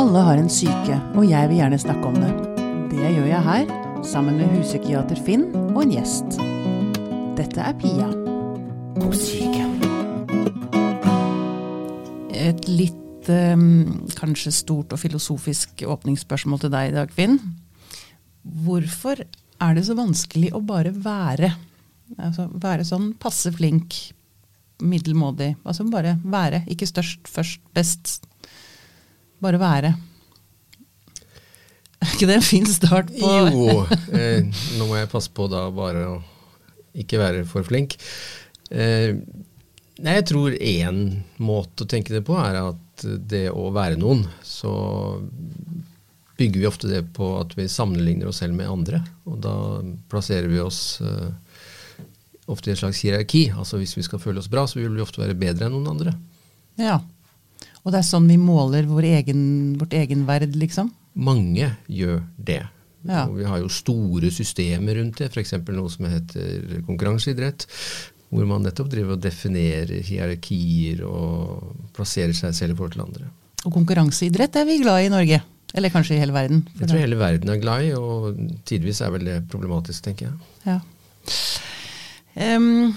Alle har en syke, og jeg vil gjerne snakke om det. Det gjør jeg her, sammen med huspsykiater Finn og en gjest. Dette er Pia på syke. Et litt eh, kanskje stort og filosofisk åpningsspørsmål til deg i dag, Finn. Hvorfor er det så vanskelig å bare være? Altså være sånn passe flink, middelmådig. Altså bare være. Ikke størst, først, best. Bare være. Er ikke det en fin start på Jo, eh, nå må jeg passe på da bare å ikke være for flink. Eh, nei, jeg tror én måte å tenke det på er at det å være noen, så bygger vi ofte det på at vi sammenligner oss selv med andre. Og da plasserer vi oss eh, ofte i et slags hierarki. Altså hvis vi skal føle oss bra, så vil vi ofte være bedre enn noen andre. Ja. Og det er sånn vi måler vår egen, vårt egenverd, liksom? Mange gjør det. Ja. Og vi har jo store systemer rundt det, f.eks. noe som heter konkurranseidrett. Hvor man nettopp driver og definerer hierarkier og plasserer seg selv i forhold til andre. Og konkurranseidrett er vi glad i i Norge. Eller kanskje i hele verden. Jeg tror det- hele verden er glad i, og tidvis er vel det problematisk, tenker jeg. Ja. Em,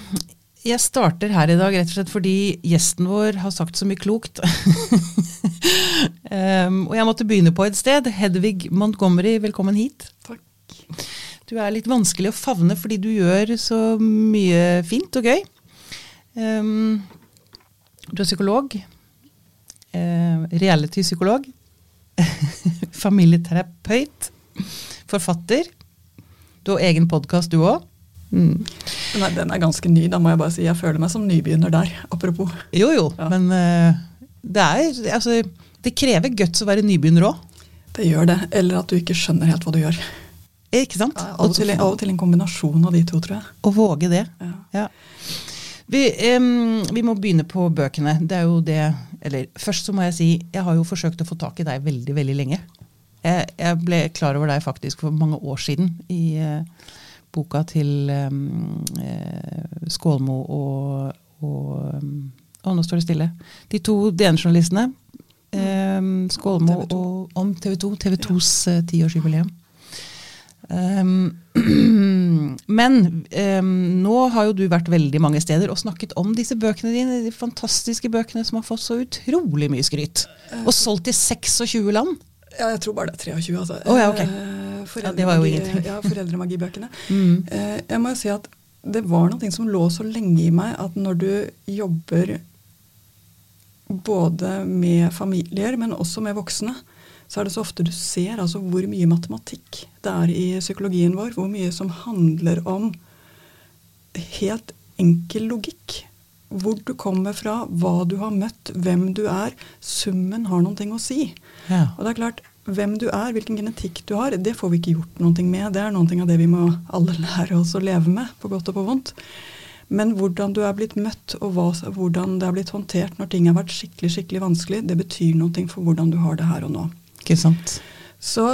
jeg starter her i dag rett og slett fordi gjesten vår har sagt så mye klokt. um, og jeg måtte begynne på et sted. Hedvig Montgomery, velkommen hit. Takk. Du er litt vanskelig å favne fordi du gjør så mye fint og gøy. Um, du er psykolog. Uh, Reality-psykolog. Familieterapeut. Forfatter. Du har egen podkast, du òg. Mm. Nei, den er ganske ny, da må jeg bare si. Jeg føler meg som nybegynner der, apropos. Jo, jo, Ja. men uh, det er altså Det krever guts å være nybegynner òg. Det gjør det. Eller at du ikke skjønner helt hva du gjør. Ikke sant? Av og, til, av og til en kombinasjon av de to, tror jeg. Å våge det. Ja. Ja. Vi, um, vi må begynne på bøkene. Det er jo det Eller først så må jeg si jeg har jo forsøkt å få tak i deg veldig, veldig lenge. Jeg, jeg ble klar over deg faktisk for mange år siden i eh, boka til um, eh, Skålmo og, og um, Å, nå står det stille. De to DN-journalistene. Um, Skålmo TV og om TV 2. TV 2s eh, tiårsjubileum. Um, men nå har jo du vært veldig mange steder og snakket om disse bøkene dine, de fantastiske bøkene som har fått så utrolig mye skryt. Og solgt i 26 land. Ja, jeg tror bare det er 23, altså. Oh, ja, ok. Ja, foreldremagi- foreldremagibøkene. Mm. Eh, jeg må jo si at det var noe som lå så lenge i meg at når du jobber både med familier, men også med voksne, så er det så ofte du ser altså hvor mye matematikk det er i psykologien vår. Hvor mye som handler om helt enkel logikk. Hvor du kommer fra, hva du har møtt, hvem du er. Summen har noen ting å si. Ja. Og det er klart, hvem du er, hvilken genetikk du har, det får vi ikke gjort noe med. Det er noe av det vi må alle lære oss å leve med, på godt og på vondt. Men hvordan du er blitt møtt, og hva, hvordan det er blitt håndtert når ting har vært skikkelig skikkelig vanskelig, det betyr noe for hvordan du har det her og nå. Ikke sant? Så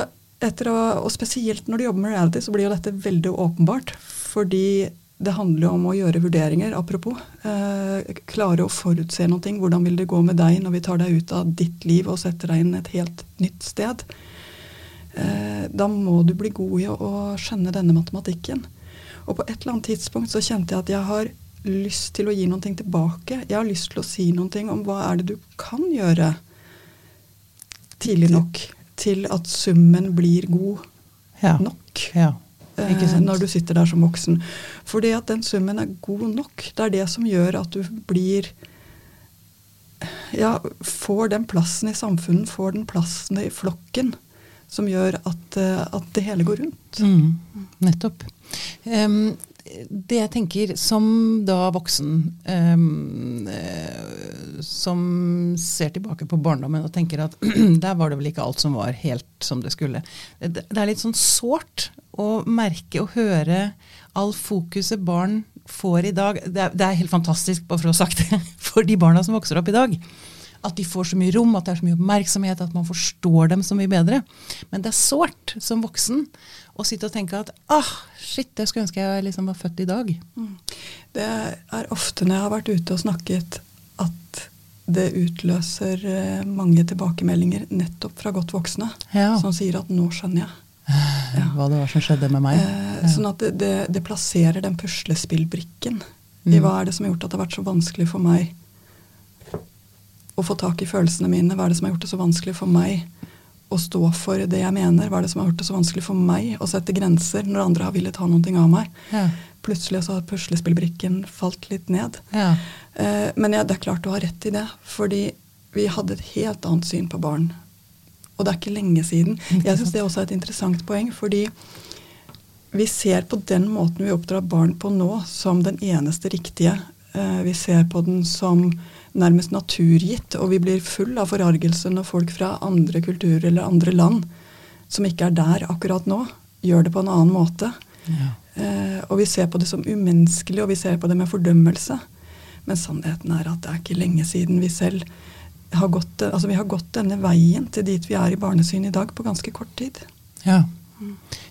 etter å, og spesielt når du jobber med reality, så blir jo dette veldig åpenbart. Fordi det handler jo om å gjøre vurderinger, apropos. Eh, klare å forutse noe. Hvordan vil det gå med deg når vi tar deg ut av ditt liv og setter deg inn et helt nytt sted? Eh, da må du bli god i å, skjønne denne matematikken. Og på et eller annet tidspunkt så kjente jeg at jeg har lyst til å gi noe tilbake. Jeg har lyst til å si noe om hva er det du kan gjøre tidlig nok til at summen blir god Ja. nok. ja. Eh? Når du sitter der som voksen. Fordi at den summen er god nok. Det er det som gjør at du blir Ja, får den plassen i samfunnet, får den plassen i flokken, som gjør at, eh, at det hele går rundt. Mm, nettopp. Um, det jeg tenker som da voksen, eh, som ser tilbake på barndommen og tenker at der var det vel ikke alt som var helt som det skulle. Det, det er litt sånn sårt å merke og høre all fokuset barn får i dag. Det er, det er helt fantastisk, bare for å ha sagt det, for de barna som vokser opp i dag. At de får så mye rom, at det er så mye oppmerksomhet, at man forstår dem så mye bedre. Men det er sårt som voksen å sitte og tenke at ah, shit, det skulle ønske jeg liksom var født i dag. Det er ofte når jeg har vært ute og snakket at det utløser eh, mange tilbakemeldinger nettopp fra godt voksne Ja. som sier at 'nå skjønner jeg'. Ja. Hva det var som skjedde med meg. Eh, Sånn at det, det, det plasserer den puslespillbrikken i Mm. hva er det som har gjort at det har vært så vanskelig for meg å få tak i følelsene mine. Hva er det som har gjort det så vanskelig for meg å stå for det jeg mener? Hva er det som har gjort det så vanskelig for meg å sette grenser når andre har villet ha noe av meg? Ja. Plutselig så har puslespillbrikken falt litt ned. Ja. Eh, men ja, det er klart du har rett i det. Fordi vi hadde et helt annet syn på barn. Og det er ikke lenge siden. Jeg syns det også er et interessant poeng, fordi vi ser på den måten vi oppdrar barn på nå, som den eneste riktige. Eh, vi ser på den som nærmest naturgitt, og vi blir full av forargelse når folk fra andre kulturer eller andre land, som ikke er der akkurat nå, gjør det på en annen måte. Ja. Eh, og vi ser på det som umenneskelig, og vi ser på det med fordømmelse. Men sannheten er at det er ikke lenge siden vi selv har gått, altså vi har gått denne veien til dit vi er i barnesyn i dag, på ganske kort tid. Ja.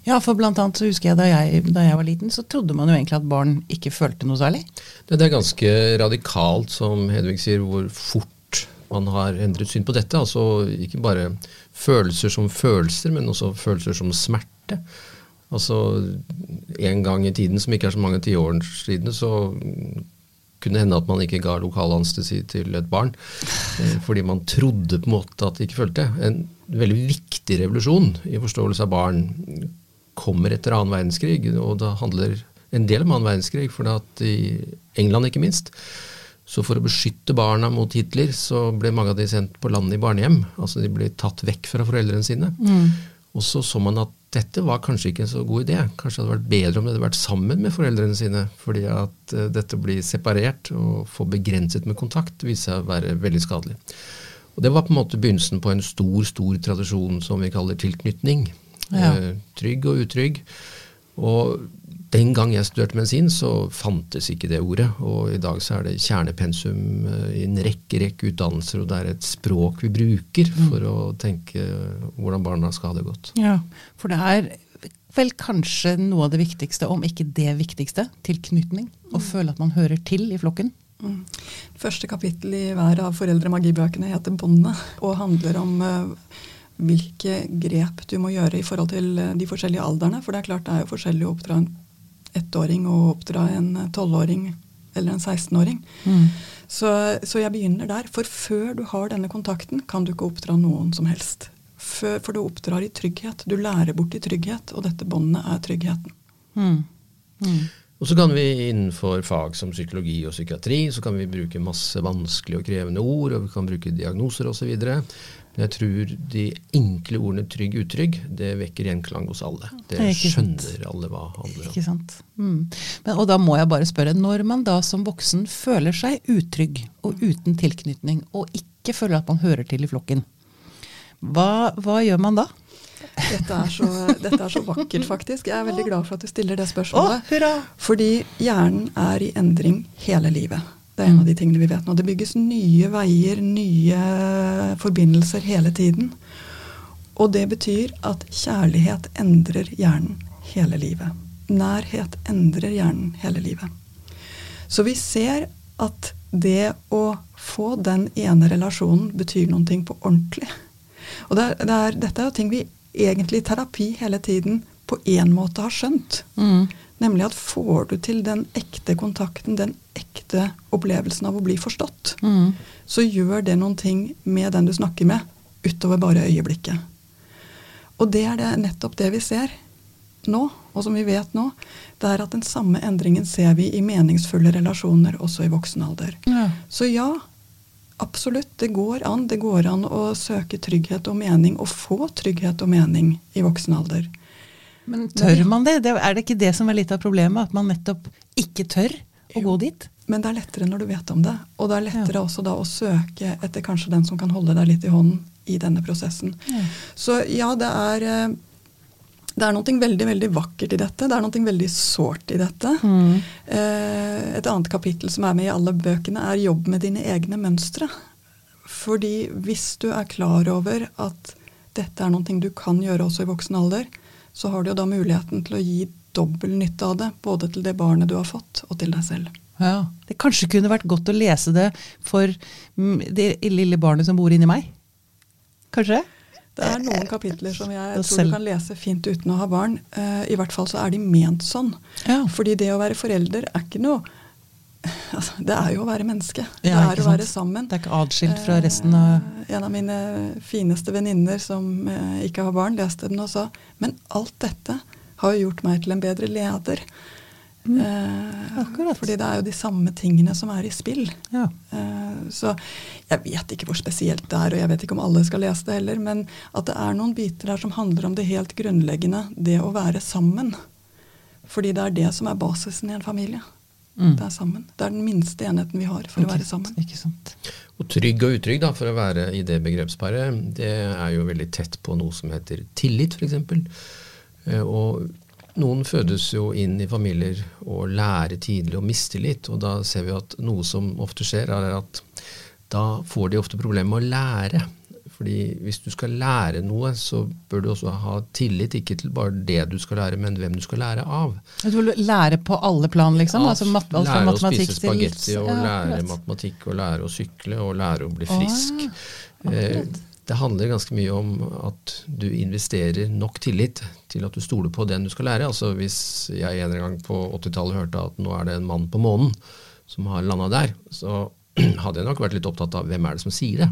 ja, for blant annet så husker jeg da, jeg da jeg var liten, så trodde man jo egentlig at barn ikke følte noe særlig. Det er ganske radikalt, som Hedvig sier, hvor fort man har endret syn på dette. Altså ikke bare følelser som følelser, men også følelser som smerte. Altså en gang i tiden, som ikke er så mange tiår siden, så kunne hende at man ikke ga lokalanestesi til et barn. eh, Fordi man trodde på en måte at de ikke følte. En veldig viktig revolusjon i forståelse av barn kommer etter annen verdenskrig, og det handler en del om annen verdenskrig, for at i England ikke minst, så for å beskytte barna mot Hitler, så ble mange av de sendt på landet i barnehjem. Altså de ble tatt vekk fra foreldrene sine. Og så så man at dette var kanskje ikke en så god idé. Kanskje det hadde vært bedre om de hadde vært sammen med foreldrene sine, fordi at eh, dette blir separert og får begrenset med kontakt, viser seg å være veldig skadelig. Og Det var på en måte begynnelsen på en stor stor tradisjon som vi kaller tilknytning. Ja. Eh, trygg og utrygg. Og den gang jeg studerte medisin, så fantes ikke det ordet. Og i dag så er det kjernepensum eh, i en rekke rekke utdannelser, og det er et språk vi bruker for å tenke hvordan barna skal ha det godt. Ja, For det er vel kanskje noe av det viktigste, om ikke det viktigste, tilknytning. Å føle at man hører til i flokken. Mm. Første kapittel i hver av foreldre-magibøkene heter 'Båndet', og handler om eh, hvilke grep du må gjøre i forhold til eh, de forskjellige aldrene. For det er klart det er jo forskjellig å oppdra en ettåring og oppdra en tolvåring eller en 16-åring. Så, så jeg begynner der. For før du har denne kontakten, kan du ikke oppdra noen som helst. For, for du oppdrar i trygghet. Du lærer bort i trygghet, og dette båndet er tryggheten. Mm. Mm. Og så kan vi innenfor fag som psykologi og psykiatri så kan vi bruke masse vanskelige og krevende ord, og vi kan bruke diagnoser osv. Men jeg tror de enkle ordene trygg, utrygg, det vekker gjenklang hos alle. Det sant. skjønner alle hva handler om. Ikke sant? Mm. Men, og da må jeg bare spørre, når man da som voksen føler seg utrygg og uten tilknytning, og ikke føler at man hører til i flokken, hva, hva gjør man da? Dette er, så, dette er så vakkert, faktisk. Jeg er veldig glad for at du stiller det spørsmålet. hurra! Fordi hjernen er i endring hele livet. Det er en av de tingene vi vet nå. Det bygges nye veier, nye forbindelser hele tiden. Og det betyr at kjærlighet endrer hjernen hele livet. Nærhet endrer hjernen hele livet. Så vi ser at det å få den ene relasjonen betyr noen ting på ordentlig. Og det er, det er, dette er jo ting vi egentlig i terapi hele tiden på én måte har skjønt. Mm. Nemlig at får du til den ekte kontakten, den ekte opplevelsen av å bli forstått, Mm. så gjør det noen ting med den du snakker med, utover bare øyeblikket. Og det er det, nettopp det vi ser nå, og som vi vet nå. Det er at den samme endringen ser vi i meningsfulle relasjoner også i voksen alder. Ja. Så ja, absolutt, det går an. Det går an å søke trygghet og mening, og få trygghet og mening i voksen alder. Men tør man det? det? Er det ikke det som er litt av problemet? At man nettopp ikke tør å gå dit? Men det er lettere når du vet om det. Og det er lettere også da å søke etter kanskje den som kan holde deg litt i hånden i denne prosessen. Ja. Så ja, det er, eh, det er noe veldig veldig vakkert i dette. Det er noe veldig sårt i dette. Mm. Eh, Et annet kapittel som er med i alle bøkene, er jobb med dine egne mønstre. Fordi hvis du er klar over at dette er noe du kan gjøre også i voksen alder, så har du jo da muligheten til å gi dobbel nytte av det, både til det barnet du har fått, og til deg selv. Ja. Det kanskje kunne vært godt å lese det for mm, det lille barnet som bor inni meg. Kanskje? Det er noen kapitler som jeg tror du kan lese fint uten å ha barn. Eh, I hvert fall så er de ment sånn. Ja. Fordi det å være forelder er ikke noe altså, Det er jo å være menneske. Ja, det er å være sammen. Det er ikke atskilt fra resten av Eh, En av mine fineste venninner som eh, ikke har barn, leste den og sa Men alt dette har jo gjort meg til en bedre leder. Eh, Mm. akkurat. fordi det er jo de samme tingene som er i spill. Ja. Eh, Så jeg vet ikke hvor spesielt det er, og jeg vet ikke om alle skal lese det heller, men at det er noen biter der som handler om det helt grunnleggende, det å være sammen. Fordi det er det som er basisen i en familie. Mm. Det er sammen. Det er den minste enheten vi har for å være sammen. Ikke sant. Og trygg og utrygg, da, for å være i det begrepsparet, det er jo veldig tett på noe som heter tillit, f.eks. Og noen fødes jo inn i familier og lærer tidlig å mistillit, og da ser vi at noe som ofte skjer, er at da får de ofte problemer med å lære. Fordi hvis du skal lære noe, så bør du også ha tillit, ikke til bare det du skal lære, men hvem du skal lære av. Du vil lære på alle plan, liksom? Ja, altså mat, alt lære å spise spagetti, og Ja, lære matematikk, og lære å sykle, og lære å bli frisk. ja. Eh, det handler ganske mye om at du investerer nok tillit til at du stoler på den du skal lære. Altså Hvis jeg en gang på 80-tallet hørte at nå er det en mann på månen som har landa der, så hadde jeg nok vært litt opptatt av hvem er det som sier det.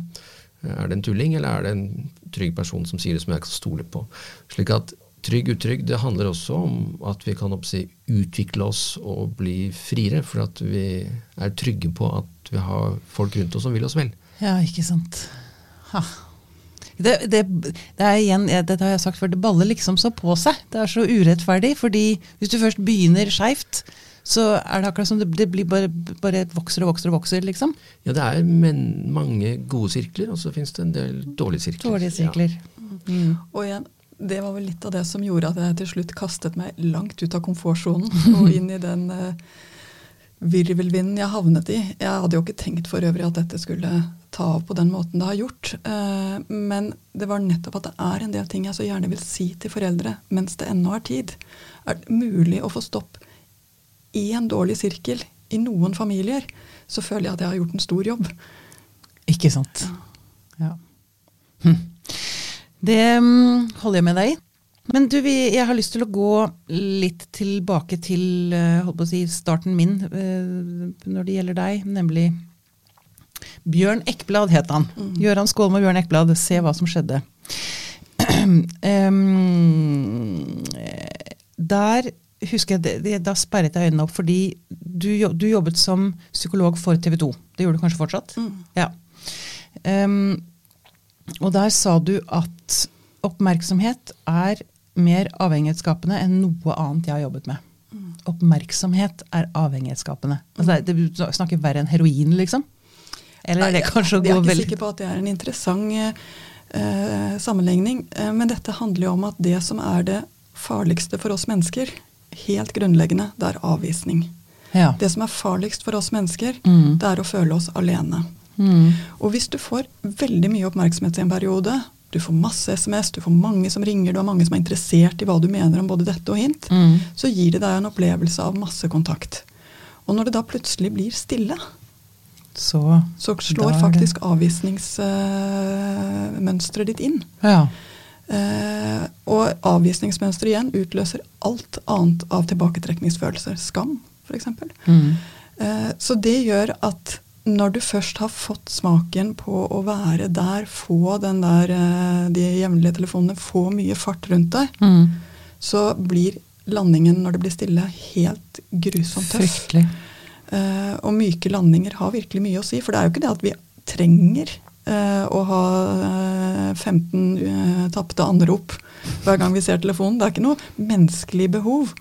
Er det en tulling, eller er det en trygg person som sier det som jeg kan stole på? Slik at trygg, utrygg, det handler også om at vi kan oppsi, utvikle oss og bli friere, for at vi er trygge på at vi har folk rundt oss som vil oss vel. Ja, ikke sant. Ha. Det, det, det er igjen, dette har jeg sagt før, det baller liksom så på seg. Det er så urettferdig, fordi hvis du først begynner skeivt, så er det akkurat som det, det blir bare, bare vokser og vokser og vokser, liksom. Ja, det er men, mange gode sirkler, og så finnes det en del dårlige sirkler. Dårlige sirkler. Mm. Og igjen, det var vel litt av det som gjorde at jeg til slutt kastet meg langt ut av komfortsonen og inn i den eh, virvelvinden jeg havnet i. Jeg hadde jo ikke tenkt for øvrig at dette skulle ta av på den måten det har gjort. Eh, men det var nettopp at det er en del ting jeg så gjerne vil si til foreldre mens det ennå er tid. Er det mulig å få stopp i en dårlig sirkel i noen familier, så føler jeg at jeg har gjort en stor jobb. Ikke sant. Ja. Hm. Det mm, holder jeg med deg i. Men du, jeg har lyst til å gå litt tilbake til eh, si, starten min eh, når det gjelder deg, nemlig Bjørn Ekblad het han. Gøran skål med Bjørn Ekblad. se hva som skjedde. Eh, der husker jeg, det- det, Da sperret jeg øynene opp, fordi du, du jobbet som psykolog for TV 2. Det gjør du kanskje fortsatt? Ja. Um, og der sa du at oppmerksomhet er mer avhengighetsskapende enn noe annet jeg har jobbet med. Oppmerksomhet er avhengighetsskapende. Altså, det, du snakker verre enn heroin, liksom? Eller er det kanskje å Jeg er ikke vel... sikker på at det er en interessant uh, sammenligning. Uh, men dette handler jo om at det som er det farligste for oss mennesker, helt grunnleggende, det er avvisning. Ja. Det som er farligst for oss mennesker, Mm. det er å føle oss alene. Mm. Og hvis du får veldig mye oppmerksomhet i en periode, du får masse SMS, du får mange som ringer, du har mange som er interessert i hva du mener om både dette og hint, Mm. så gir det deg en opplevelse av masse kontakt. Og når det da plutselig blir stille, Så så slår faktisk avvisningsmønsteret ditt inn. Ja. Eh, og avvisningsmønsteret igjen utløser alt annet av tilbaketrekningsfølelser. Skam, f.eks. Mm. Eh, så det gjør at når du først har fått smaken på å være der, få den der, eh, de jevnlige telefonene, få mye fart rundt deg, Mm. så blir landingen når det blir stille, helt grusomt tøff. Fryktelig. Eh, og myke landinger har virkelig mye å si. For det er jo ikke det at vi trenger eh, å ha eh, 15 uh, tapte anrop hver gang vi ser telefonen. Det er ikke noe menneskelig behov.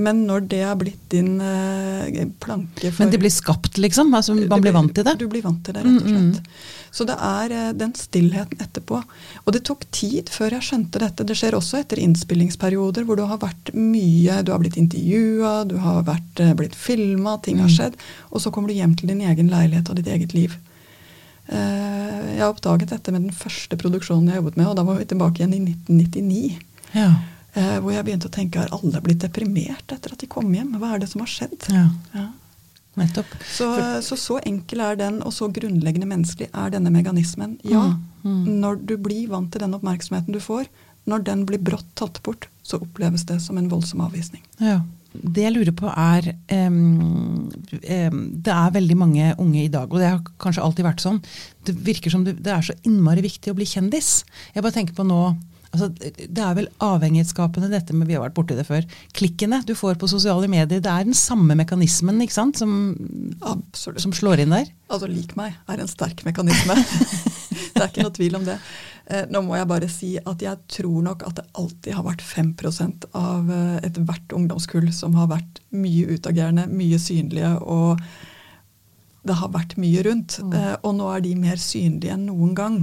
Men når det er blitt din eh, planke for Men det blir skapt, liksom? Altså, man blir vant til det? Du blir vant til det, rett og Mm, mm. slett. Så det er eh, den stillheten etterpå. Og det tok tid før jeg skjønte dette. Det skjer også etter innspillingsperioder hvor du har vært mye Du har blitt intervjua, du har vært, eh, blitt filma, ting har Mm. skjedd. Og så kommer du hjem til din egen leilighet og ditt eget liv. Eh, Jeg oppdaget dette med den første produksjonen jeg jobbet med, og da var vi tilbake igjen i 1999. Ja. eh, Hvor jeg begynte å tenke har alle blitt deprimert etter at de kom hjem? Hva er det som har skjedd? ja. Ja. Nettopp. Så, så, så enkel er den, og så grunnleggende menneskelig er denne mekanismen. Ja, Mm, når du blir vant til den oppmerksomheten du får, når den blir brått tatt bort, så oppleves det som en voldsom avvisning. Ja. Det jeg lurer på er um, um, Det er veldig mange unge i dag, og det har kanskje alltid vært sånn. Det virker som det, det er så innmari viktig å bli kjendis. Jeg bare tenker på nå altså, Det er vel avhengighetsskapende dette med Vi har vært borti det før. Klikkene du får på sosiale medier. Det er den samme mekanismen ikke sant, som, som slår inn der. Altså lik meg er en sterk mekanisme. det er ikke noe tvil om det. Eh, nå må jeg bare si at jeg tror nok at det alltid har vært 5 av eh, ethvert ungdomskull som har vært mye utagerende, mye synlige, og det har vært mye rundt. Mm. og nå er de mer synlige enn noen gang.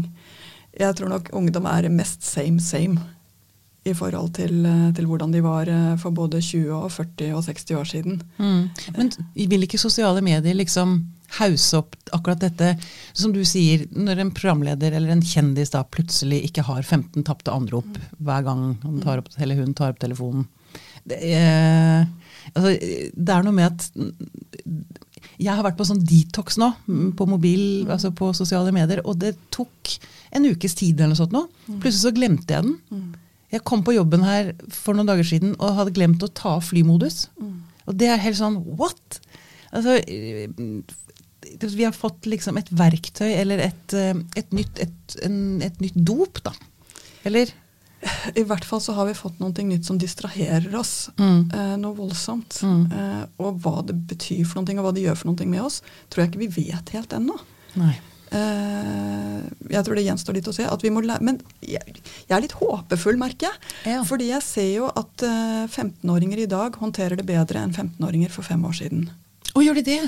Jeg tror nok ungdom er mest same same i forhold til, eh, til hvordan de var eh, for både 20, og 40 og 60 år siden. Mm. Men vil ikke sosiale medier liksom hause opp akkurat dette, som du sier, når en programleder eller en kjendis da plutselig ikke har 15 tapte anrop hver gang han tar opp, eller hun tar opp telefonen. Det er, altså, det er noe med at jeg har vært på sånn detox nå, mm, på mobil, altså på sosiale medier, og det tok en ukes tid eller noe sånt nå. Plutselig så glemte jeg den. Jeg kom på jobben her for noen dager siden og hadde glemt å ta av flymodus. Og det er helt sånn what? Altså, eh, vi har fått liksom et verktøy eller et, eh, et, nytt, et, en, et nytt dop, da. Eller? I hvert fall så har vi fått noe nytt som distraherer oss. Mm. Eh, noe voldsomt. Mm. Eh, og hva det betyr for noe, og hva det gjør for noe med oss, tror jeg ikke vi vet helt ennå. Nei. Uh, jeg tror det gjenstår litt å se. At vi må lære, men jeg, jeg er litt håpefull, merker jeg. Ja. Fordi jeg ser jo at uh, 15-åringer i dag håndterer det bedre enn 15-åringer for fem år siden. Å, gjør de det?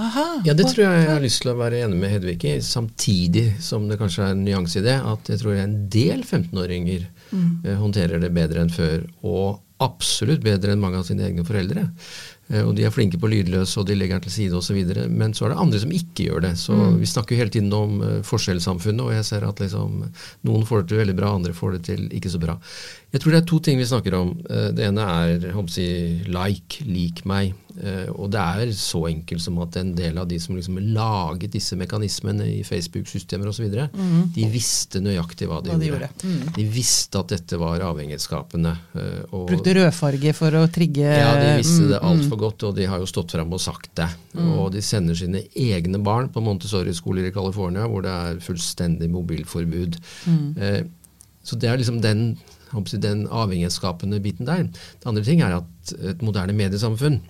Aha. Ja, det tror jeg jeg har lyst til å være enig med Hedvig i, samtidig som det kanskje er en nyanse i det, at jeg tror en del 15-åringer eh, håndterer det bedre enn før, og absolutt bedre enn mange av sine egne foreldre. Eh, og de er flinke på lydløs, og de legger den til side osv. Men så er det andre som ikke gjør det. Så vi snakker jo hele tiden om eh, forskjellssamfunnet, og jeg ser at liksom, noen får det til veldig bra, andre får det til ikke så bra. Jeg tror det er to ting vi snakker om. Det ene er jeg håper å si, like, lik meg. Eh, Og det er så enkelt som at en del av de som liksom laget disse mekanismene i Facebook-systemer osv., de visste nøyaktig hva de, Hva de gjorde. gjorde. Mm. De visste at dette var avhengighetsskapende. eh, og- Brukte rødfarge for å trigge ja, de visste det mm, altfor godt, og de har jo stått frem og sagt det. Og de sender sine egne barn på Montessori-skoler i California, hvor det er fullstendig mobilforbud. Eh, så det er liksom den, den avhengighetsskapende biten der. Det andre ting er at et moderne mediesamfunn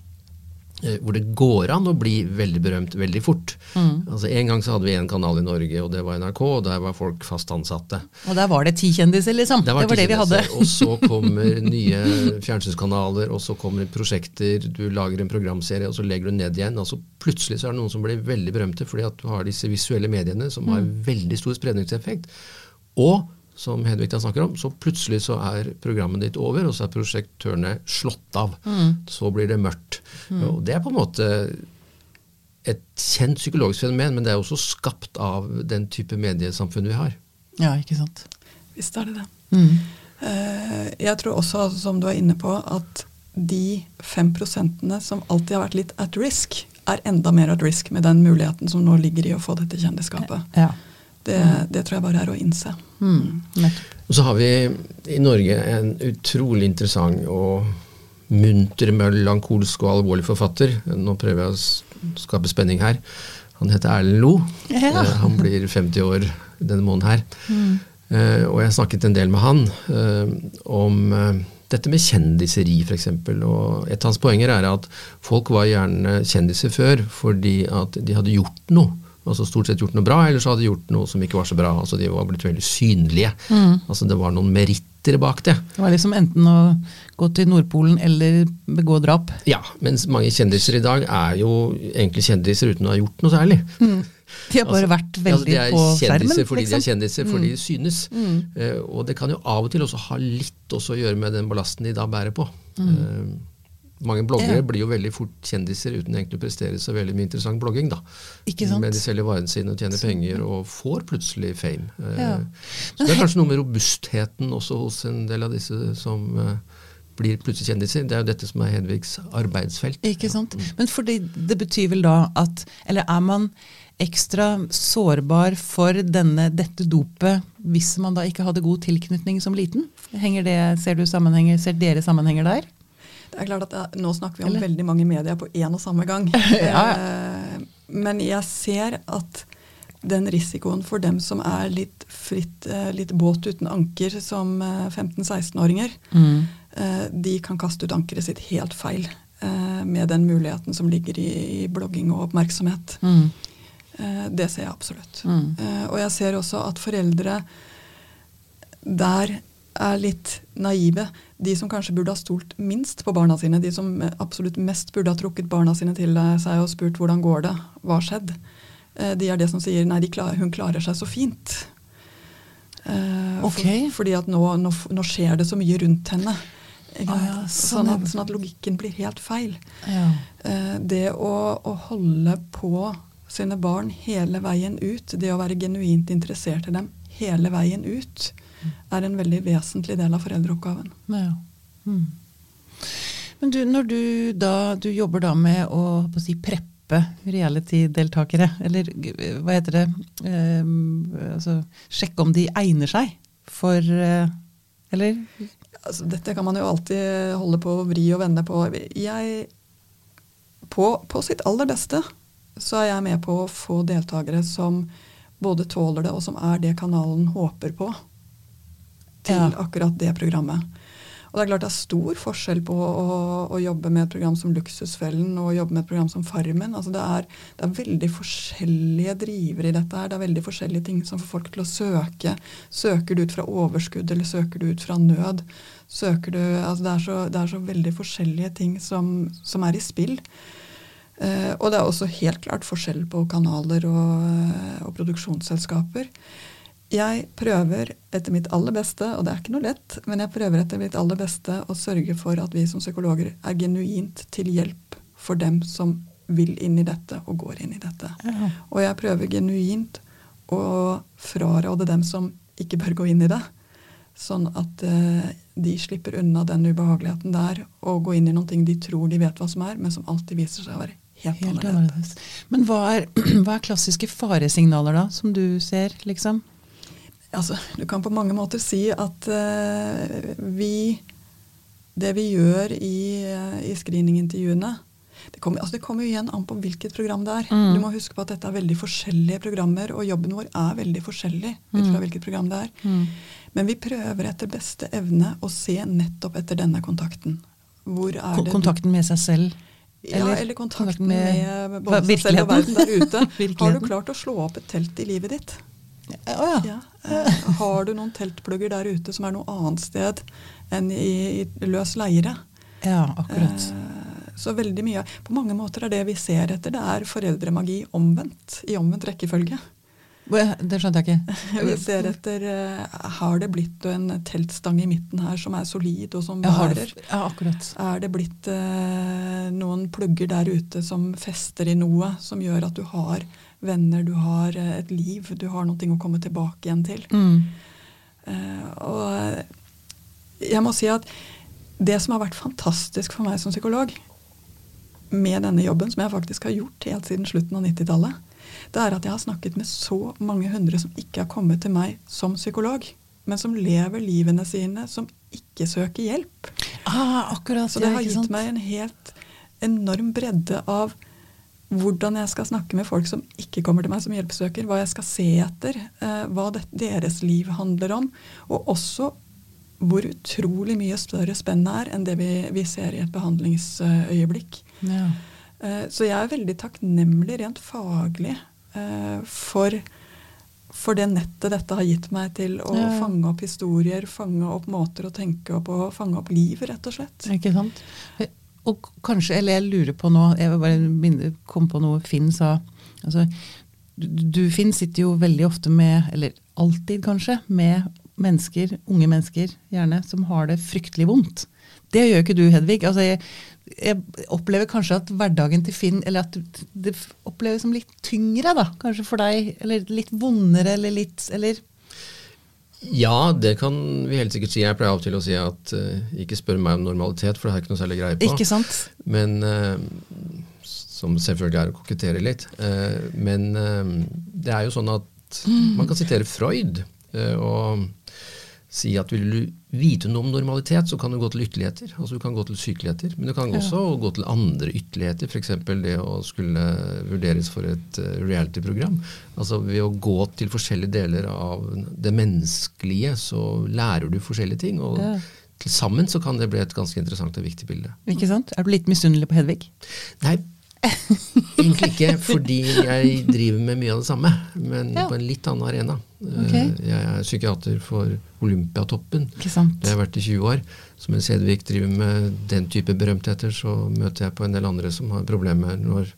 hvor det går an å bli veldig berømt veldig fort. Altså En gang så hadde vi en kanal i Norge, og det var NRK, og der var folk fast ansatte. Og der var det ti kjendiser, liksom. Det var, det vi hadde. Og så kommer nye fjernsynskanaler, og så kommer prosjekter, du lager en programserie, og så legger du ned igjen. og så Plutselig så er det noen som blir veldig berømte fordi at du har disse visuelle mediene som har veldig stor spredningseffekt. Og som Hedvig da snakker om, så plutselig så er programmet ditt over, og så er prosjektørene slått av. Så blir det mørkt. Og det er på en måte et kjent psykologisk fenomen, men det er også skapt av den type mediesamfunn vi har. Ja, ikke sant. Visst er det det. Mm. Eh, Jeg tror også, som du er inne på, at de fem prosentene som alltid har vært litt at risk, er enda mer at risk med den muligheten som nå ligger i å få dette kjendisskapet. Ja. Det, det tror jeg bare er å innse. Mm. Og så har vi i Norge en utrolig interessant og munter, melankolsk og alvorlig forfatter. Nå prøver jeg å skape spenning her. Han heter Erlend Lo. Ja. Eh, Han blir 50 år denne måneden her. Eh, Og jeg har snakket en del med han eh, om dette med kjendiseri f.eks. Og et av hans poenger er at folk var gjerne kjendiser før fordi at de hadde gjort noe. Altså stort sett gjort noe bra, eller så hadde de gjort noe som ikke var så bra. Altså De var blitt veldig synlige. Altså Det var noen meritter bak det. Det var liksom enten å gå til Nordpolen eller begå drap. Ja, mens mange kjendiser i dag er jo egentlig kjendiser uten å ha gjort noe særlig. De har bare vært Altså, veldig de er på skjermen. fordi de liksom. er kjendiser, fordi de synes. Eh, og det kan jo av og til også ha litt også å gjøre med den ballasten de da bærer på. Eh, mange bloggere Ja. blir jo veldig fort kjendiser uten egentlig å prestere så veldig mye interessant blogging. da. Ikke sant? Men de selger varene sine og tjener penger og får plutselig fame. Eh, Ja. Så det er kanskje noe med robustheten også hos en del av disse som eh, blir plutselig kjendiser. Det er jo dette som er Hedvigs arbeidsfelt. Ikke sant? Men fordi det betyr vel da at Eller er man ekstra sårbar for denne, dette dopet hvis man da ikke hadde god tilknytning som liten? Henger det, ser, du sammenhenger, ser dere sammenhenger der? Det er klart at det, Nå snakker vi om Eller? veldig mange medier på én og samme gang. ja. Eh, men jeg ser at den risikoen for dem som er litt fritt, eh, litt båt uten anker som 15-16-åringer, eh, mm. de kan kaste ut ankeret sitt helt feil med den muligheten som ligger i, blogging og oppmerksomhet. Mm. Det ser jeg absolutt. Mm. Og jeg ser også at foreldre der er litt naive. De som kanskje burde ha stolt minst på barna sine, de som absolutt mest burde ha trukket barna sine til seg og spurt hvordan går det, hva har skjedd, Eh, de er det som sier nei, klar, hun klarer seg så fint. Uh, okay. for, fordi at nå, nå, nå, skjer det så mye rundt henne. Ah, ja, sånn, at, sånn, at, logikken blir helt feil. Ja. Uh, det å, å, holde på sine barn hele veien ut, det å være genuint interessert i dem hele veien ut, er en veldig vesentlig del av foreldreoppgaven. Ja. Mm. Men du, når du da du jobber da med å, å si, preppe reality-deltakere? Eller hva heter det eh, altså, Sjekke om de egner seg for eh, Eller? Altså, dette kan man jo alltid holde på å vri og vende på. Jeg, på, på sitt aller beste så er jeg med på å få deltakere som både tåler det, og som er det kanalen håper på til ja. akkurat det programmet. Og det er klart det er stor forskjell på å, å, jobbe med et program som Luksusfellen og å jobbe med et program som Farmen. Altså det, er, det, er, veldig forskjellige drivere i dette her. Det er veldig forskjellige ting som får folk til å søke. Søker du ut fra overskudd, eller søker du ut fra nød? Søker du, altså det, er så, det er så veldig forskjellige ting som, som er i spill. Uh, og det er også helt klart forskjell på kanaler og, og produksjonsselskaper. Jeg prøver etter mitt aller beste, og det er ikke noe lett, men jeg prøver etter mitt aller beste å sørge for at vi som psykologer er genuint til hjelp for dem som vil inn i dette og går inn i dette. Ja. Og jeg prøver genuint å fraråde dem som ikke bør gå inn i det, sånn at uh, de slipper unna den ubehageligheten der og gå inn i noe de tror de vet hva som er, men som alltid viser seg å være helt, helt annerledes. Men hva er, hva er klassiske faresignaler da, som du ser, liksom? Altså, du kan på mange måter si at uh, vi Det vi gjør i, uh, i screeningintervjuene det kommer, altså det kommer igjen an på hvilket program det er. Mm. Du må huske på at dette er veldig forskjellige programmer, og jobben vår er veldig forskjellig ut fra mm. hvilket program det er. Mm. Men vi prøver etter beste evne å se nettopp etter denne kontakten. Kontakten med seg selv? Eller, ja, eller kontakten med, med både seg selv og verden der ute. Har du klart å slå opp et telt i livet ditt? Oh, ja. Ja. Har du noen teltplugger der ute som er noe annet sted enn i, i løs leire? Ja, akkurat. Eh, så veldig mye. På mange måter er det vi ser etter, det er foreldremagi omvendt. I omvendt rekkefølge. Det skjønte jeg ikke. Vi ser etter uh, Har det blitt en teltstang i midten her som er solid og som bærer? Ja, akkurat. Er det blitt noen plugger der ute som fester i noe, som gjør at du har venner, du har uh, et liv, du har noe å komme tilbake igjen til? Mm. og jeg må si at det som har vært fantastisk for meg som psykolog med denne jobben, som jeg faktisk har gjort helt siden slutten av 90-tallet, det er at jeg har snakket med så mange hundre som ikke har kommet til meg som psykolog, men som lever livene sine, som ikke søker hjelp. Ah, akkurat, så det har gitt meg en helt enorm bredde av hvordan jeg skal snakke med folk som ikke kommer til meg som hjelpesøker, hva jeg skal se etter, eh, hva det, deres liv handler om, og også hvor utrolig mye større spennet er enn det vi, vi ser i et behandlingsøyeblikk. Ja. Eh, så jeg er veldig takknemlig rent faglig Eh, for, for, det nettet dette har gitt meg til å ja. fange opp historier, fange opp måter å tenke og fange opp liv, rett og slett. Ikke sant? Og kanskje, eller jeg lurer på nå, jeg vil bare komme på noe Finn sa. altså du Finn sitter jo veldig ofte med, eller alltid kanskje, med mennesker, unge mennesker gjerne, som har det fryktelig vondt. Det gjør ikke du, Hedvig. Altså, jeg, jeg, opplever kanskje at hverdagen til Finn eller at det oppleves som litt tyngre, da, kanskje for deg. Eller litt vondere, eller litt eller Ja, det kan vi helt sikkert si. Jeg pleier av og til å si at uh, ikke spør meg om normalitet, for det har jeg ikke noe særlig greie på. Ikke sant? Men uh, Som selvfølgelig er å kokettere litt. Uh, men det er jo sånn at man kan sitere Freud og si at vil du vite noe om normalitet, så kan du gå til ytterligheter. Altså Du kan gå til sykeligheter, men du kan også ja. gå til andre ytterligheter. F.eks. det å skulle vurderes for et uh, reality-program. Altså Ved å gå til forskjellige deler av det menneskelige, så lærer du forskjellige ting. og ja. Til sammen så kan det bli et ganske interessant og viktig bilde. Ikke sant? Er du litt misunnelig på Hedvig? Nei, Egentlig ikke, fordi jeg driver med mye av det samme, men ja. på en litt annen arena. Okay. Eh, jeg er psykiater for Olympiatoppen. Det har jeg vært i 20 år. Som en Sedvik driver med den type berømtheter, så møter jeg på en del andre som har problemer når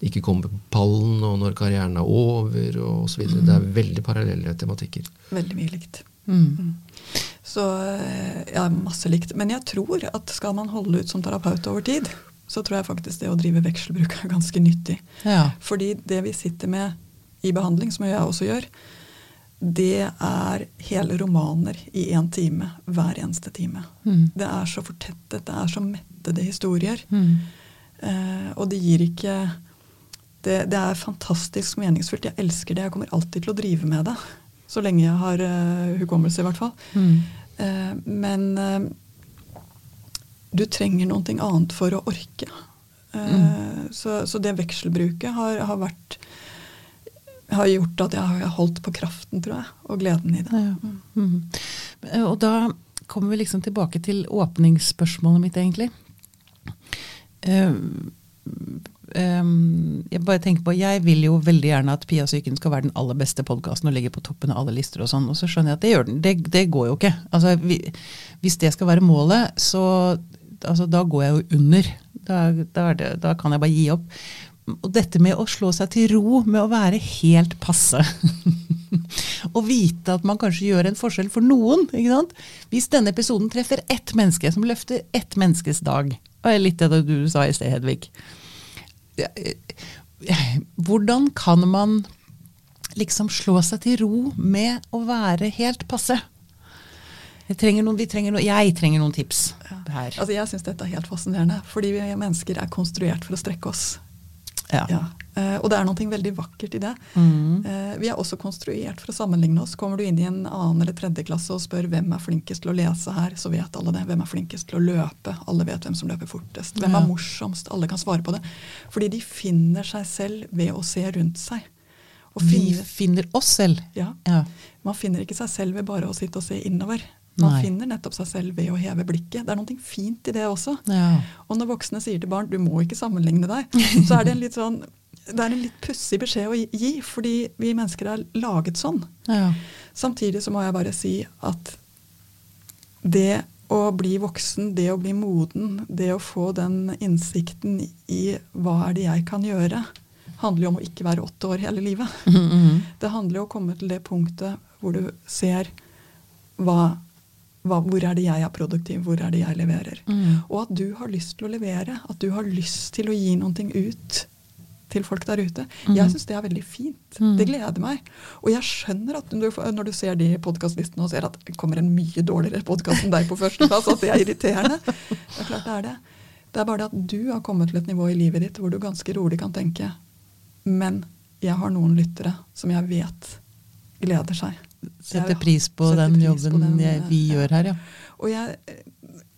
de ikke kommer på pallen, og når karrieren er over, og osv. Mm. Det er veldig parallelle tematikker. Veldig mye likt. Mm. Mm. Så eh, ja, masse likt. Men jeg tror at skal man holde ut som terapeut over tid, så tror jeg faktisk det å drive vekselbruk er ganske nyttig. Ja. Fordi det vi sitter med i behandling, som jeg også gjør, det er hele romaner i én time hver eneste time. Mm. Det er så fortettet, det er så mettede historier. Mm. Eh, og det gir ikke det, det, er fantastisk meningsfullt. Jeg elsker det. Jeg kommer alltid til å drive med det. Så lenge jeg har uh, hukommelse, i hvert fall. Mm. Eh, men uh, du trenger noe annet for å orke. Eh, mm. Så, så, det vekselbruket har, har, vært har gjort at jeg har holdt på kraften, tror jeg, og gleden i det. Ja. Mm. Mm. Og da kommer vi liksom tilbake til åpningsspørsmålet mitt, egentlig. Uh, um, jeg bare tenker på, jeg vil jo veldig gjerne at Pia Psyken skal være den aller beste podkasten og ligge på toppen av alle lister og sånn, og så skjønner jeg at det gjør den. Det, det går jo ikke. Altså, vi, hvis det skal være målet, så altså, da går jeg jo under. Da, da, det, da, kan jeg bare gi opp. Og dette med å slå seg til ro med å være helt passe. og vite at man kanskje gjør en forskjell for noen. ikke sant? Hvis denne episoden treffer ett menneske som løfter ett menneskes dag, og litt det du sa i sted, Hedvig Hvordan kan man liksom slå seg til ro med å være helt passe? Trenger noen, trenger noen, jeg trenger noen tips her. Altså jeg syns dette er helt fascinerende. Fordi vi mennesker er konstruert for å strekke oss. Ja. ja. Uh, og det er noe veldig vakkert i det. Mm. Uh, vi er også konstruert for å sammenligne oss. Kommer du inn i en annen eller tredje klasse og spør hvem er flinkest til å lese her, så vet alle det. Hvem er flinkest til å løpe? Alle vet hvem som løper fortest. Hvem er morsomst? Alle kan svare på det. Fordi de finner seg selv ved å se rundt seg. vi finner oss selv. Ja. ja. Man finner ikke seg selv ved bare å sitte og se innover. Man Nei. finner nettopp seg selv ved å heve blikket. Det er noe fint i det også. Ja. Og når voksne sier til barn 'du må ikke sammenligne deg', så er det en litt sånn det er en litt pussig beskjed å gi, fordi vi mennesker er laget sånn. Ja. Samtidig så må jeg bare si at det å bli voksen, det å bli moden, det å få den innsikten i hva er det jeg kan gjøre, handler jo om å ikke være åtte år hele livet. Mm -hmm. Det handler jo om å komme til det punktet hvor du ser hva hva, hvor er det jeg er produktiv, hvor er det jeg leverer. Mm. Og at du har lyst til å levere, at du har lyst til å gi noe ut til folk der ute. Mm. Jeg syns det er veldig fint. Mm. Det gleder meg. Og jeg skjønner at du, når du ser de podkastlistene og ser at det kommer en mye dårligere podkast enn deg på førsteplass, at det er irriterende. Det er klart det er det. Det er bare det at du har kommet til et nivå i livet ditt hvor du ganske rolig kan tenke Men jeg har noen lyttere som jeg vet gleder seg Setter pris på setter den pris jobben på den, jeg, vi gjør her, ja. Og jeg,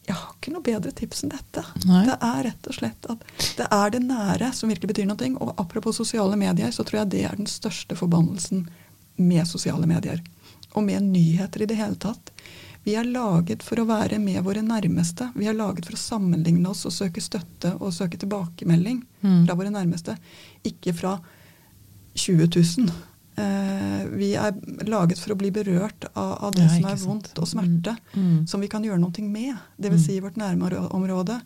jeg, har ikke noe bedre tips enn dette. Nei. Det er rett og slett at det er det nære som virkelig betyr noe. Og apropos sosiale medier, så tror jeg det er den største forbannelsen med sosiale medier. Og med nyheter i det hele tatt. Vi er laget for å være med våre nærmeste. Vi er laget for å sammenligne oss og søke støtte og søke tilbakemelding mm. fra våre nærmeste. Ikke fra 20 000. Eh, vi er laget for å bli berørt av, av det ja, som er vondt og smerte, mm. Mm. som vi kan gjøre noe med. Dvs. Mm. Si i vårt nærområde.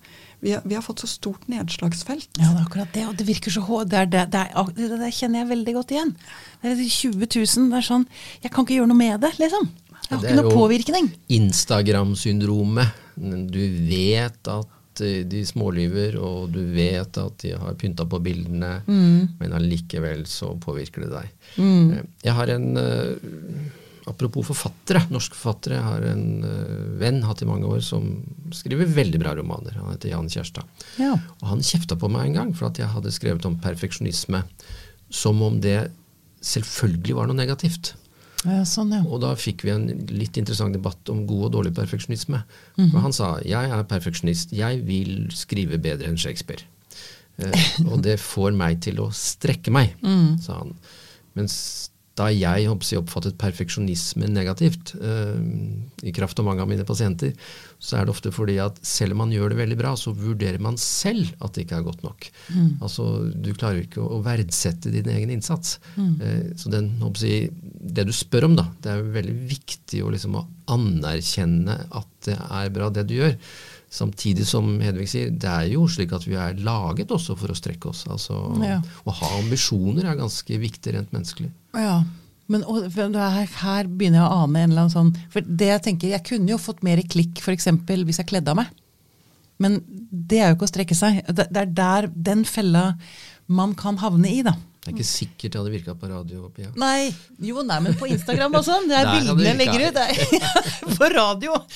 Vi, vi, har fått så stort nedslagsfelt. Ja, det er akkurat det. Og det virker så hårdt. Det, det, det, det, det, kjenner jeg veldig godt igjen. Det er 20 000. Det er sånn Jeg kan ikke gjøre noe med det, liksom. Jeg har ikke noe påvirkning. Instagram-syndromet. Du vet at Eh, de smålyver, og du vet at de har pynta på bildene, mm. men allikevel så påvirker det deg. Mm. Eh, jeg har en uh, apropos forfattere. Norske forfattere. Jeg har en uh, venn hatt i mange år som skriver veldig bra romaner. Han heter Jan Kjærstad. Ja. Og han kjefta på meg en gang for at jeg hadde skrevet om perfeksjonisme som om det selvfølgelig var noe negativt. Ja, sånn, ja. Og da fikk vi en litt interessant debatt om god og dårlig perfeksjonisme. For han sa jeg er perfeksjonist, jeg vil skrive bedre enn Shakespeare. Eh, og det får meg til å strekke meg, sa han. Mens da jeg håper oppfattet perfeksjonisme negativt, eh, i kraft av mange av mine pasienter, så er det ofte fordi at selv om man gjør det veldig bra, så vurderer man selv at det ikke er godt nok. Altså, Du klarer ikke å, å verdsette din egen innsats. Eh, så den, jeg, det du spør om, da, det er veldig viktig å, liksom, å anerkjenne at det er bra, det du gjør. Samtidig som Hedvig sier, det er jo slik at vi er laget også for å strekke oss. Altså, Ja. Å ha ambisjoner er ganske viktig rent menneskelig. Ja, men og, her, er, her begynner jeg å ane en eller annen sånn For det jeg tenker, jeg kunne jo fått mer klikk f.eks. hvis jeg kledde av meg. Men det er jo ikke å strekke seg. Det, det er der den fella man kan havne i, da. Det er ikke sikkert det hadde virka på radio. Pia. Nei, jo, nei, men på Instagram og sånn. Det er bildene jeg legger ut. Det på radio.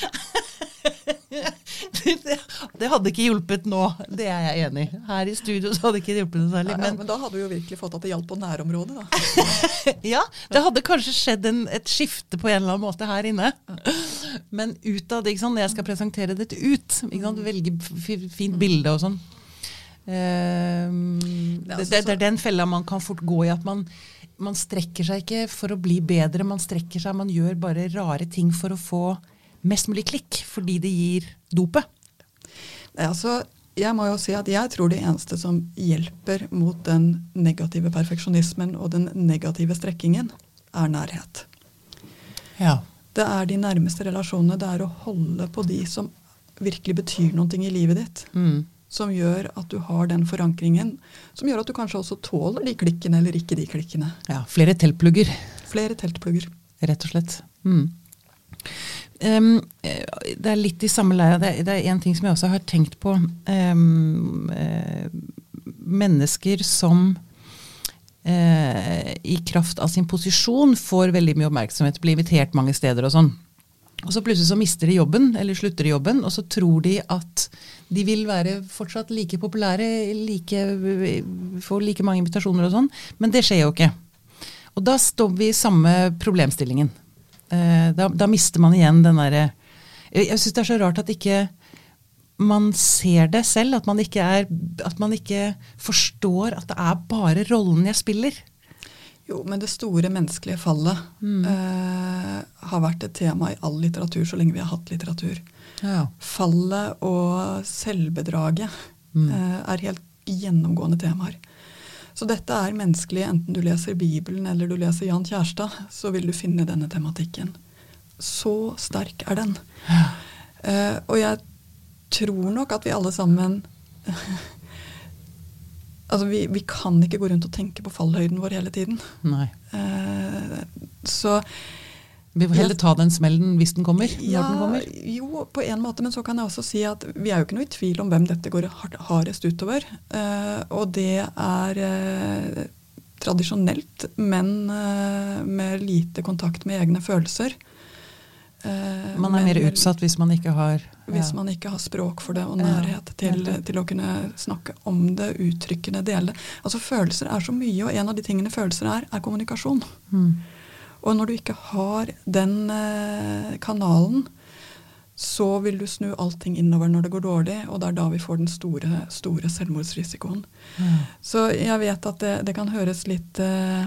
Det, hadde ikke hjulpet nå, det er jeg enig i. Her i studio så hadde ikke det hjulpet noe særlig. Ja, Men men da hadde vi jo virkelig fått at det gjaldt på nærområdet, da. ja, det hadde kanskje skjedd en, et skifte på en eller annen måte her inne. Men utad, ikke sant, når jeg skal presentere dette ut, ikke sant, velge fint bilde og sånn. Ehm, det, altså det, det er den fella man kan fort gå i. At man, man strekker seg ikke for å bli bedre, man strekker seg, man gjør bare rare ting for å få mest mulig klikk, fordi det gir dopet. Altså, jeg må jo si at jeg tror det eneste som hjelper mot den negative perfeksjonismen og den negative strekkingen, er nærhet. Ja. Det er de nærmeste relasjonene. Det er å holde på de som virkelig betyr noe i livet ditt. Mm. Som gjør at du har den forankringen. Som gjør at du kanskje også tåler de klikkene eller ikke de klikkene. ja. Flere teltplugger. Flere teltplugger. Rett og slett. Mm. Eh, det er litt i samme leia. Det, er- en ting som jeg også har tenkt på. Um, uh, mennesker som uh, i kraft av sin posisjon får veldig mye oppmerksomhet, blir invitert mange steder og sånn. Og så plutselig så mister de jobben, eller slutter de jobben, og så tror de at de vil være fortsatt like populære, like, få like mange invitasjoner og sånn, men det skjer jo ikke. Og da står vi i samme problemstillingen. Eh, da, da mister man igjen den derre Jeg, syns det er så rart at ikke man ser det selv, at man, ikke er, at man ikke forstår at det er bare rollen jeg spiller. Jo, men det store menneskelige fallet eh, har vært et tema i all litteratur så lenge vi har hatt litteratur. Ja. Fallet og selvbedraget eh, er helt gjennomgående temaer. Så dette er menneskelig, enten du leser Bibelen eller du leser Jan Kjærstad, så vil du finne denne tematikken. Så sterk er den. Eh, og jeg tror nok at vi alle sammen Altså, vi, vi kan ikke gå rundt og tenke på fallhøyden vår hele tiden. Nei. Uh, så Vi får heller ta den smellen hvis den kommer. ja, når den kommer. jo, på en måte, men så kan jeg også si at vi er jo ikke noe i tvil om hvem dette går hardest utover. Uh, og det er uh, tradisjonelt menn uh, med lite kontakt med egne følelser. Eh, Man er mer utsatt hvis man ikke har Hvis man ikke har språk for det og Ja, nærhet til, til å kunne snakke om det, uttrykkende dele. Altså Følelser er så mye, og en av de tingene følelser er, er kommunikasjon. Mm. Og når du ikke har den eh, kanalen, så vil du snu allting innover når det går dårlig, og det er da vi får den store, store selvmordsrisikoen. Mm. Så jeg vet at det, det kan høres litt eh,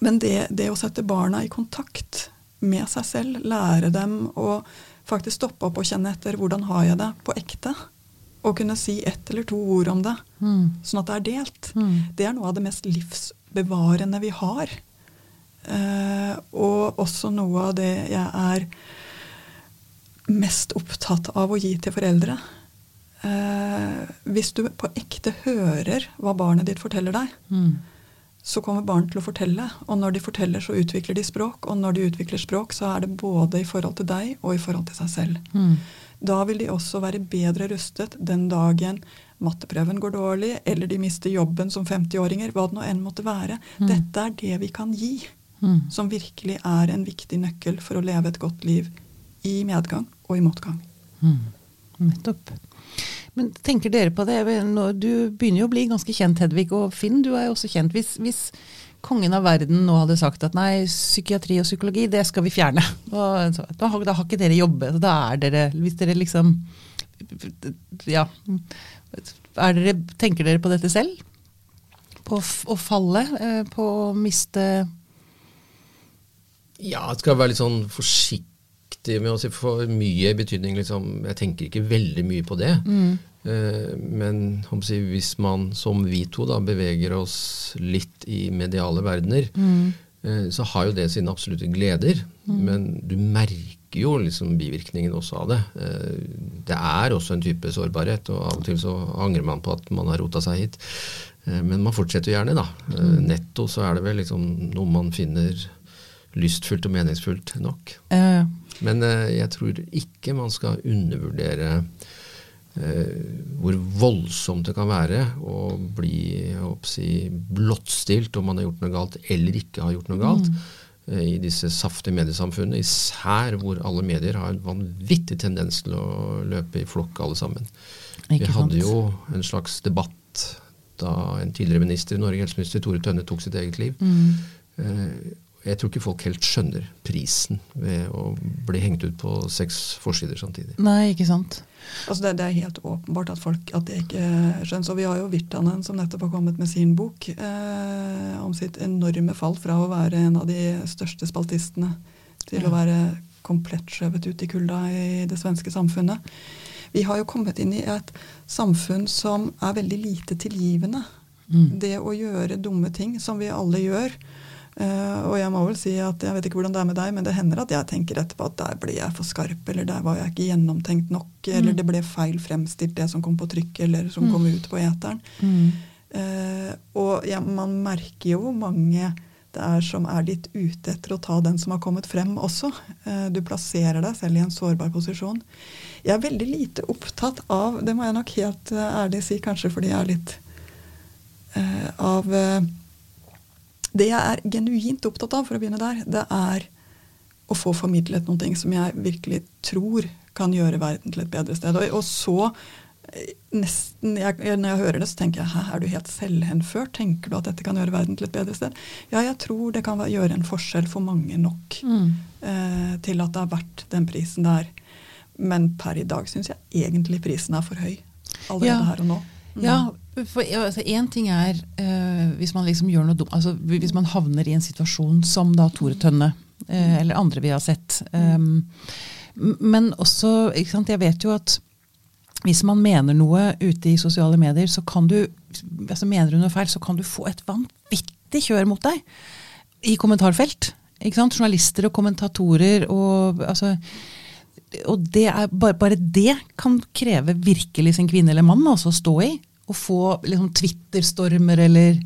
Men det, det å sette barna i kontakt med seg selv, lære dem å faktisk stoppe opp og kjenne etter hvordan har jeg det på ekte, og kunne si ett eller to ord om det, Mm. sånn at det er delt, Mm. det er noe av det mest livsbevarende vi har. Eh, og også noe av det jeg er mest opptatt av å gi til foreldre. Eh, hvis du på ekte hører hva barnet ditt forteller deg, Mm. så kommer barn til å fortelle. Og når de forteller, så utvikler de språk. Og når de utvikler språk, så er det både i forhold til deg og i forhold til seg selv. Mm. Da vil de også være bedre rustet den dagen matteprøven går dårlig, eller de mister jobben som 50-åringer, hva det nå enn måtte være. Mm. Dette er det vi kan gi. Mm. som virkelig er en viktig nøkkel for å leve et godt liv i medgang og i motgang. Mm. Nettopp. Men tenker dere på det, Du begynner jo å bli ganske kjent, Hedvig. Og Finn, du er jo også kjent. Hvis, hvis kongen av verden nå hadde sagt at nei, psykiatri og psykologi, det skal vi fjerne. Og, så, da, har- da har ikke dere jobbet. Da er dere Hvis dere liksom Ja. Er dere, tenker dere på dette selv? På å falle? eh, På å miste Ja, jeg skal være litt sånn forsiktig med å si for mye i betydning liksom, Jeg tenker ikke veldig mye på det. Eh, men om si, hvis man som vi to da beveger oss litt i mediale verdener, eh, så har jo det sine absolutte gleder. Men du merker jo liksom bivirkningen også av det. Eh, det er også en type sårbarhet, og av og til så angrer man på at man har rota seg hit. Eh, men man fortsetter gjerne, da. Eh, netto så er det vel liksom noe man finner lystfullt og meningsfullt nok. eh, Men eh, jeg tror ikke man skal undervurdere eh, hvor voldsomt det kan være å bli si, blottstilt om man har gjort noe galt eller ikke har gjort noe galt. mm. I disse saftige mediesamfunnene, især hvor alle medier har en vanvittig tendens til å løpe i flokk alle sammen. Ikke Vi hadde sant? jo en slags debatt da en tidligere minister i Norge, helseminister Tore Tønne, tok sitt eget liv. Mm. Eh, Jeg tror ikke folk helt skjønner prisen ved å bli hengt ut på seks forsider samtidig. Nei, ikke sant. Altså det, det er helt åpenbart at folk at det ikke skjønnes. Og vi har jo Virtanen som nettopp har kommet med sin bok eh, om sitt enorme fall fra å være en av de største spaltistene til Ja. å være komplett skjøvet ut i kulda i det svenske samfunnet. Vi har jo kommet inn i et samfunn som er veldig lite tilgivende. Mm. Det å gjøre dumme ting, som vi alle gjør. Eh, og jeg må vel si at jeg vet ikke hvordan det er med deg, men det hender at jeg tenker etterpå at der ble jeg for skarp, eller der var jeg ikke gjennomtenkt nok, eller Mm. det ble feil fremstilt, det som kom på trykk, eller som kom ut på eteren. Mm. Uh, og ja, man merker jo hvor mange det er som er litt ute etter å ta den som har kommet frem også. Uh, du plasserer deg selv i en sårbar posisjon. Jeg er veldig lite opptatt av, det må jeg nok helt ærlig si, kanskje fordi jeg er litt av Det jeg er genuint opptatt av, for å begynne der, det er å få formidlet noe som jeg virkelig tror kan gjøre verden til et bedre sted. Og, og så eh, nesten, jeg, Når jeg hører det, så tenker jeg hæ, er du helt selvhenført? Tenker du at dette kan gjøre verden til et bedre sted? Ja, jeg tror det kan gjøre en forskjell for mange nok Mm. eh, til at det er verdt den prisen der. Men per i dag syns jeg egentlig prisen er for høy. Allerede Ja. her og nå. Mm. Ja, for ja, altså, En ting er eh, hvis man liksom gjør noe dumt altså, Hvis man havner i en situasjon som da Tore Tønne eh, eller andre vi har sett. Um, men også ikke sant, Jeg vet jo at hvis man mener noe ute i sosiale medier, så kan du altså mener du noe feil, så kan du få et vanvittig kjør mot deg i kommentarfelt. Ikke sant? Journalister og kommentatorer og altså og det er, bare, bare det kan kreve virkelig sin kvinne eller mann altså, å stå i. Å få liksom, Twitter-stormer eller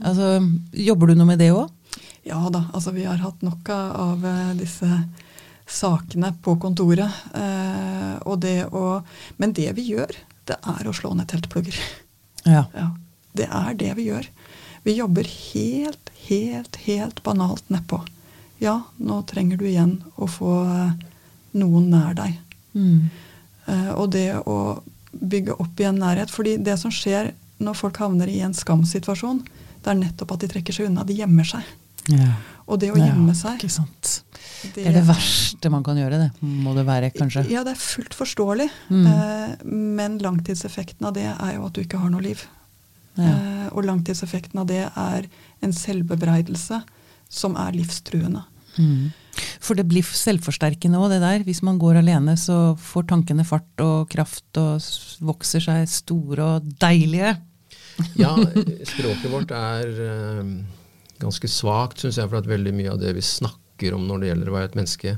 altså, Jobber du noe med det òg? Ja da, altså vi har hatt nok av eh, disse sakene på kontoret. Eh, det å, men det vi gjør, det er å slå ned teltplugger. Ja. Ja, det er det vi gjør. Vi jobber helt, helt, helt banalt nedpå. Ja, nå trenger du igjen å få eh, noen nær deg. Mm. Eh, og det å bygge opp igjen nærhet. fordi det som skjer når folk havner i en skamsituasjon, det er nettopp at de trekker seg unna. De gjemmer seg. ja. Og det å gjemme Ja, seg sant. Det er det verste man kan gjøre, det. Må det være, kanskje. Ja, det er fullt forståelig. Mm. Eh, men langtidseffekten av det er jo at du ikke har noe liv. Ja. Eh, og langtidseffekten av det er en selvbebreidelse som er livstruende. Mm. For det blir selvforsterkende òg, det der. Hvis man går alene, så får tankene fart og kraft og vokser seg store og deilige. Ja, språket vårt er eh, ganske svakt, syns jeg, for at veldig mye av det vi snakker om når det gjelder å være et menneske,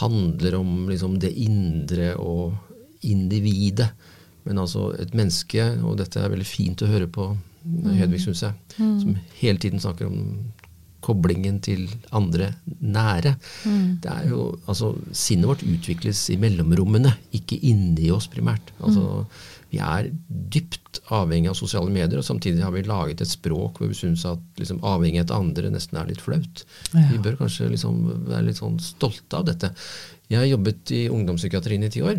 handler om liksom, det indre og individet. Men altså et menneske, og dette er veldig fint å høre på Hedvig, syns jeg, som hele tiden snakker om koblingen til andre nære. Det er jo, altså, Sinnet vårt utvikles i mellomrommene, ikke inni oss primært. Altså, Vi er dypt avhengig av sosiale medier, og samtidig har vi laget et språk hvor vi syns at liksom, avhengighet av andre nesten er litt flaut. Ja. Vi bør kanskje liksom være litt sånn stolte av dette. Jeg har jobbet i ungdomspsykiatrien i ti år.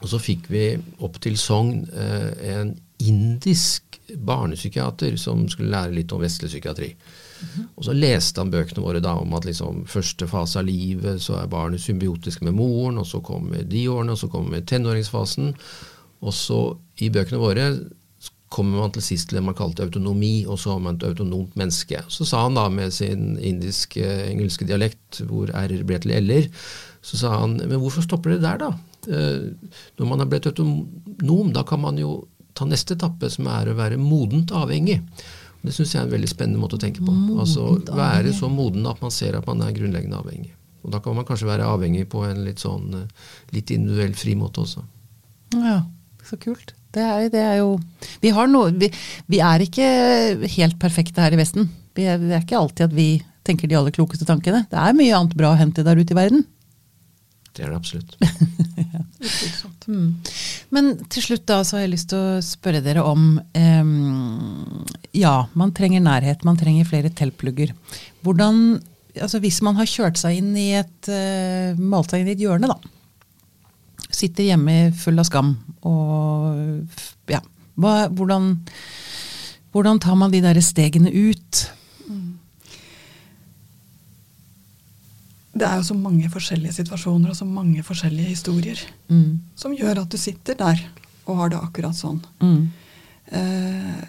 Og så fikk vi opp til Sogn eh, en indisk barnepsykiater som skulle lære litt om vestlig psykiatri. Og så leste han bøkene våre da om at liksom første fase av livet så er barnet symbiotisk med moren, og så kommer de årene, og så kommer tenåringsfasen. Og så i bøkene våre kommer man til sist til det man kalte autonomi, og så har man et autonomt menneske. Så sa han da med sin indisk-engelske dialekt, hvor r-er ble til l-er, så sa han men hvorfor stopper det der, da? Eh, når man er blitt autonom, da kan man jo ta neste etappe, som er å være modent avhengig. Det syns jeg er en veldig spennende måte å tenke på. altså Være så moden at man ser at man er grunnleggende avhengig. Og da kan man kanskje være avhengig på en litt sånn eh, litt individuell fri måte også. Ja, så kult. Det er, det er jo Vi har noe vi, vi er ikke helt perfekte her i Vesten. Vi er, det er ikke alltid at vi tenker de aller klokeste tankene. Det er mye annet bra å hente der ute i verden. Det er det absolutt. Utvilsomt. Mm. Men til slutt da så har jeg lyst til å spørre dere om eh, Ja, man trenger nærhet, man trenger flere teltplugger. Hvordan altså Hvis man har kjørt seg inn i et eh, malt seg inn i et hjørne, da. Sitter hjemme full av skam og ja. Hva, hvordan, hvordan tar man de der stegene ut? Det er jo så mange forskjellige situasjoner og så mange forskjellige historier Mm. som gjør at du sitter der og har det akkurat sånn. Mm. Eh,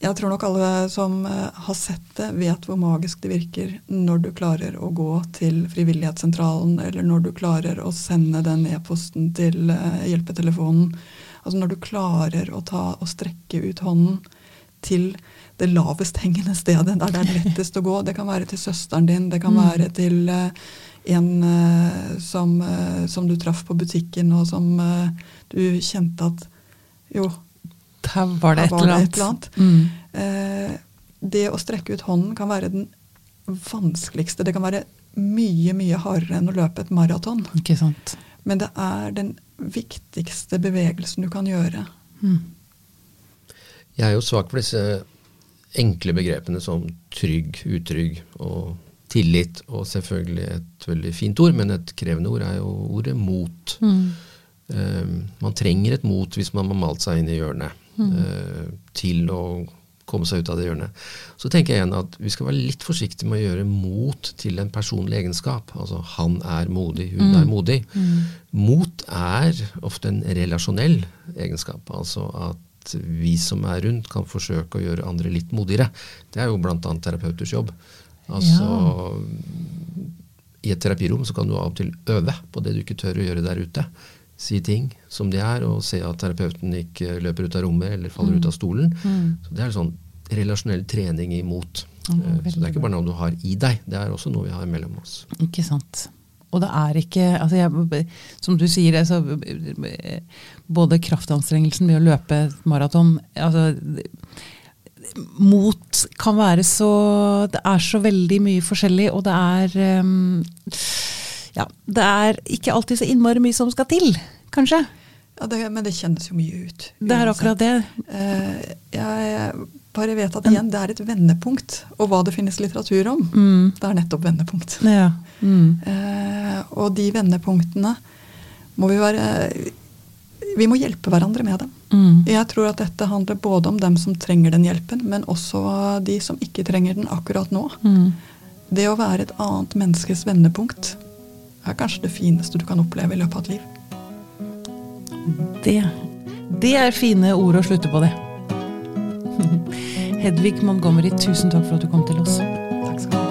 jeg tror nok alle som eh, har sett det, vet hvor magisk det virker når du klarer å gå til frivillighetssentralen, eller når du klarer å sende den e-posten til eh, hjelpetelefonen. Altså når du klarer å ta og strekke ut hånden til det lavest hengende stedet, der det er lettest å gå. Det kan være til søsteren din, det kan være til eh, en eh, som, eh, som du traff på butikken, og som du kjente at jo, Her var det Her et eller annet. et eller annet. Mm. Det å strekke ut hånden kan være den vanskeligste. Det kan være mye, mye hardere enn å løpe et maraton. Ikke sant. Men det er den viktigste bevegelsen du kan gjøre. Mm. Jeg er jo svak for disse enkle begrepene som trygg, utrygg og tillit. Og selvfølgelig et veldig fint ord, men et krevende ord er jo ordet mot. Mm. Eh, man trenger et mot hvis man har malt seg inn i hjørnet eh, til å komme seg ut av det hjørnet. Så tenker jeg igjen at vi skal være litt forsiktige med å gjøre mot til en personlig egenskap. Altså han er modig, hun er modig. Mot er ofte en relasjonell egenskap. Altså at vi som er rundt kan forsøke å gjøre andre litt modigere. Det er jo bl.a. terapeuters jobb. Altså i et terapirom så kan du av og til øve på det du ikke tør å gjøre der ute. Si ting som de er, og se at terapeuten ikke løper ut av rommet eller faller ut av stolen. Så Det er sånn relasjonell trening imot. Mm, så det er ikke bare noe du har i deg, det er også noe vi har mellom oss. Ikke sant. Og det er ikke altså jeg, Som du sier, altså, både kraftanstrengelsen ved å løpe maraton altså, Mot kan være så Det er så veldig mye forskjellig, og det er um, Ja, det er ikke alltid så innmari mye som skal til, kanskje. Ja, det, men det kjennes jo mye ut. Det er akkurat det. Eh, jeg bare vet at igjen, det er et vendepunkt. Og hva det finnes litteratur om, Mm. det er nettopp vendepunkt. Ja. Mm. Eh, og de vendepunktene må vi være Vi må hjelpe hverandre med dem. Mm. Jeg tror at dette handler både om dem som trenger den hjelpen, men også de som ikke trenger den akkurat nå. Mm. Det å være et annet menneskes vendepunkt er kanskje det fineste du kan oppleve i løpet av et liv. Det, det er fine ord å slutte på, det. Hedvig Montgomery, tusen takk for at du kom til oss. Takk skal du ha.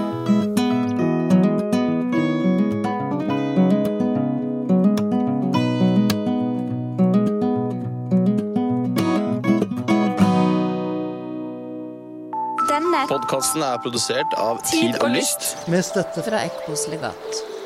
Podkasten er produsert av Tid og Lyst. Med støtte fra Ekos legat.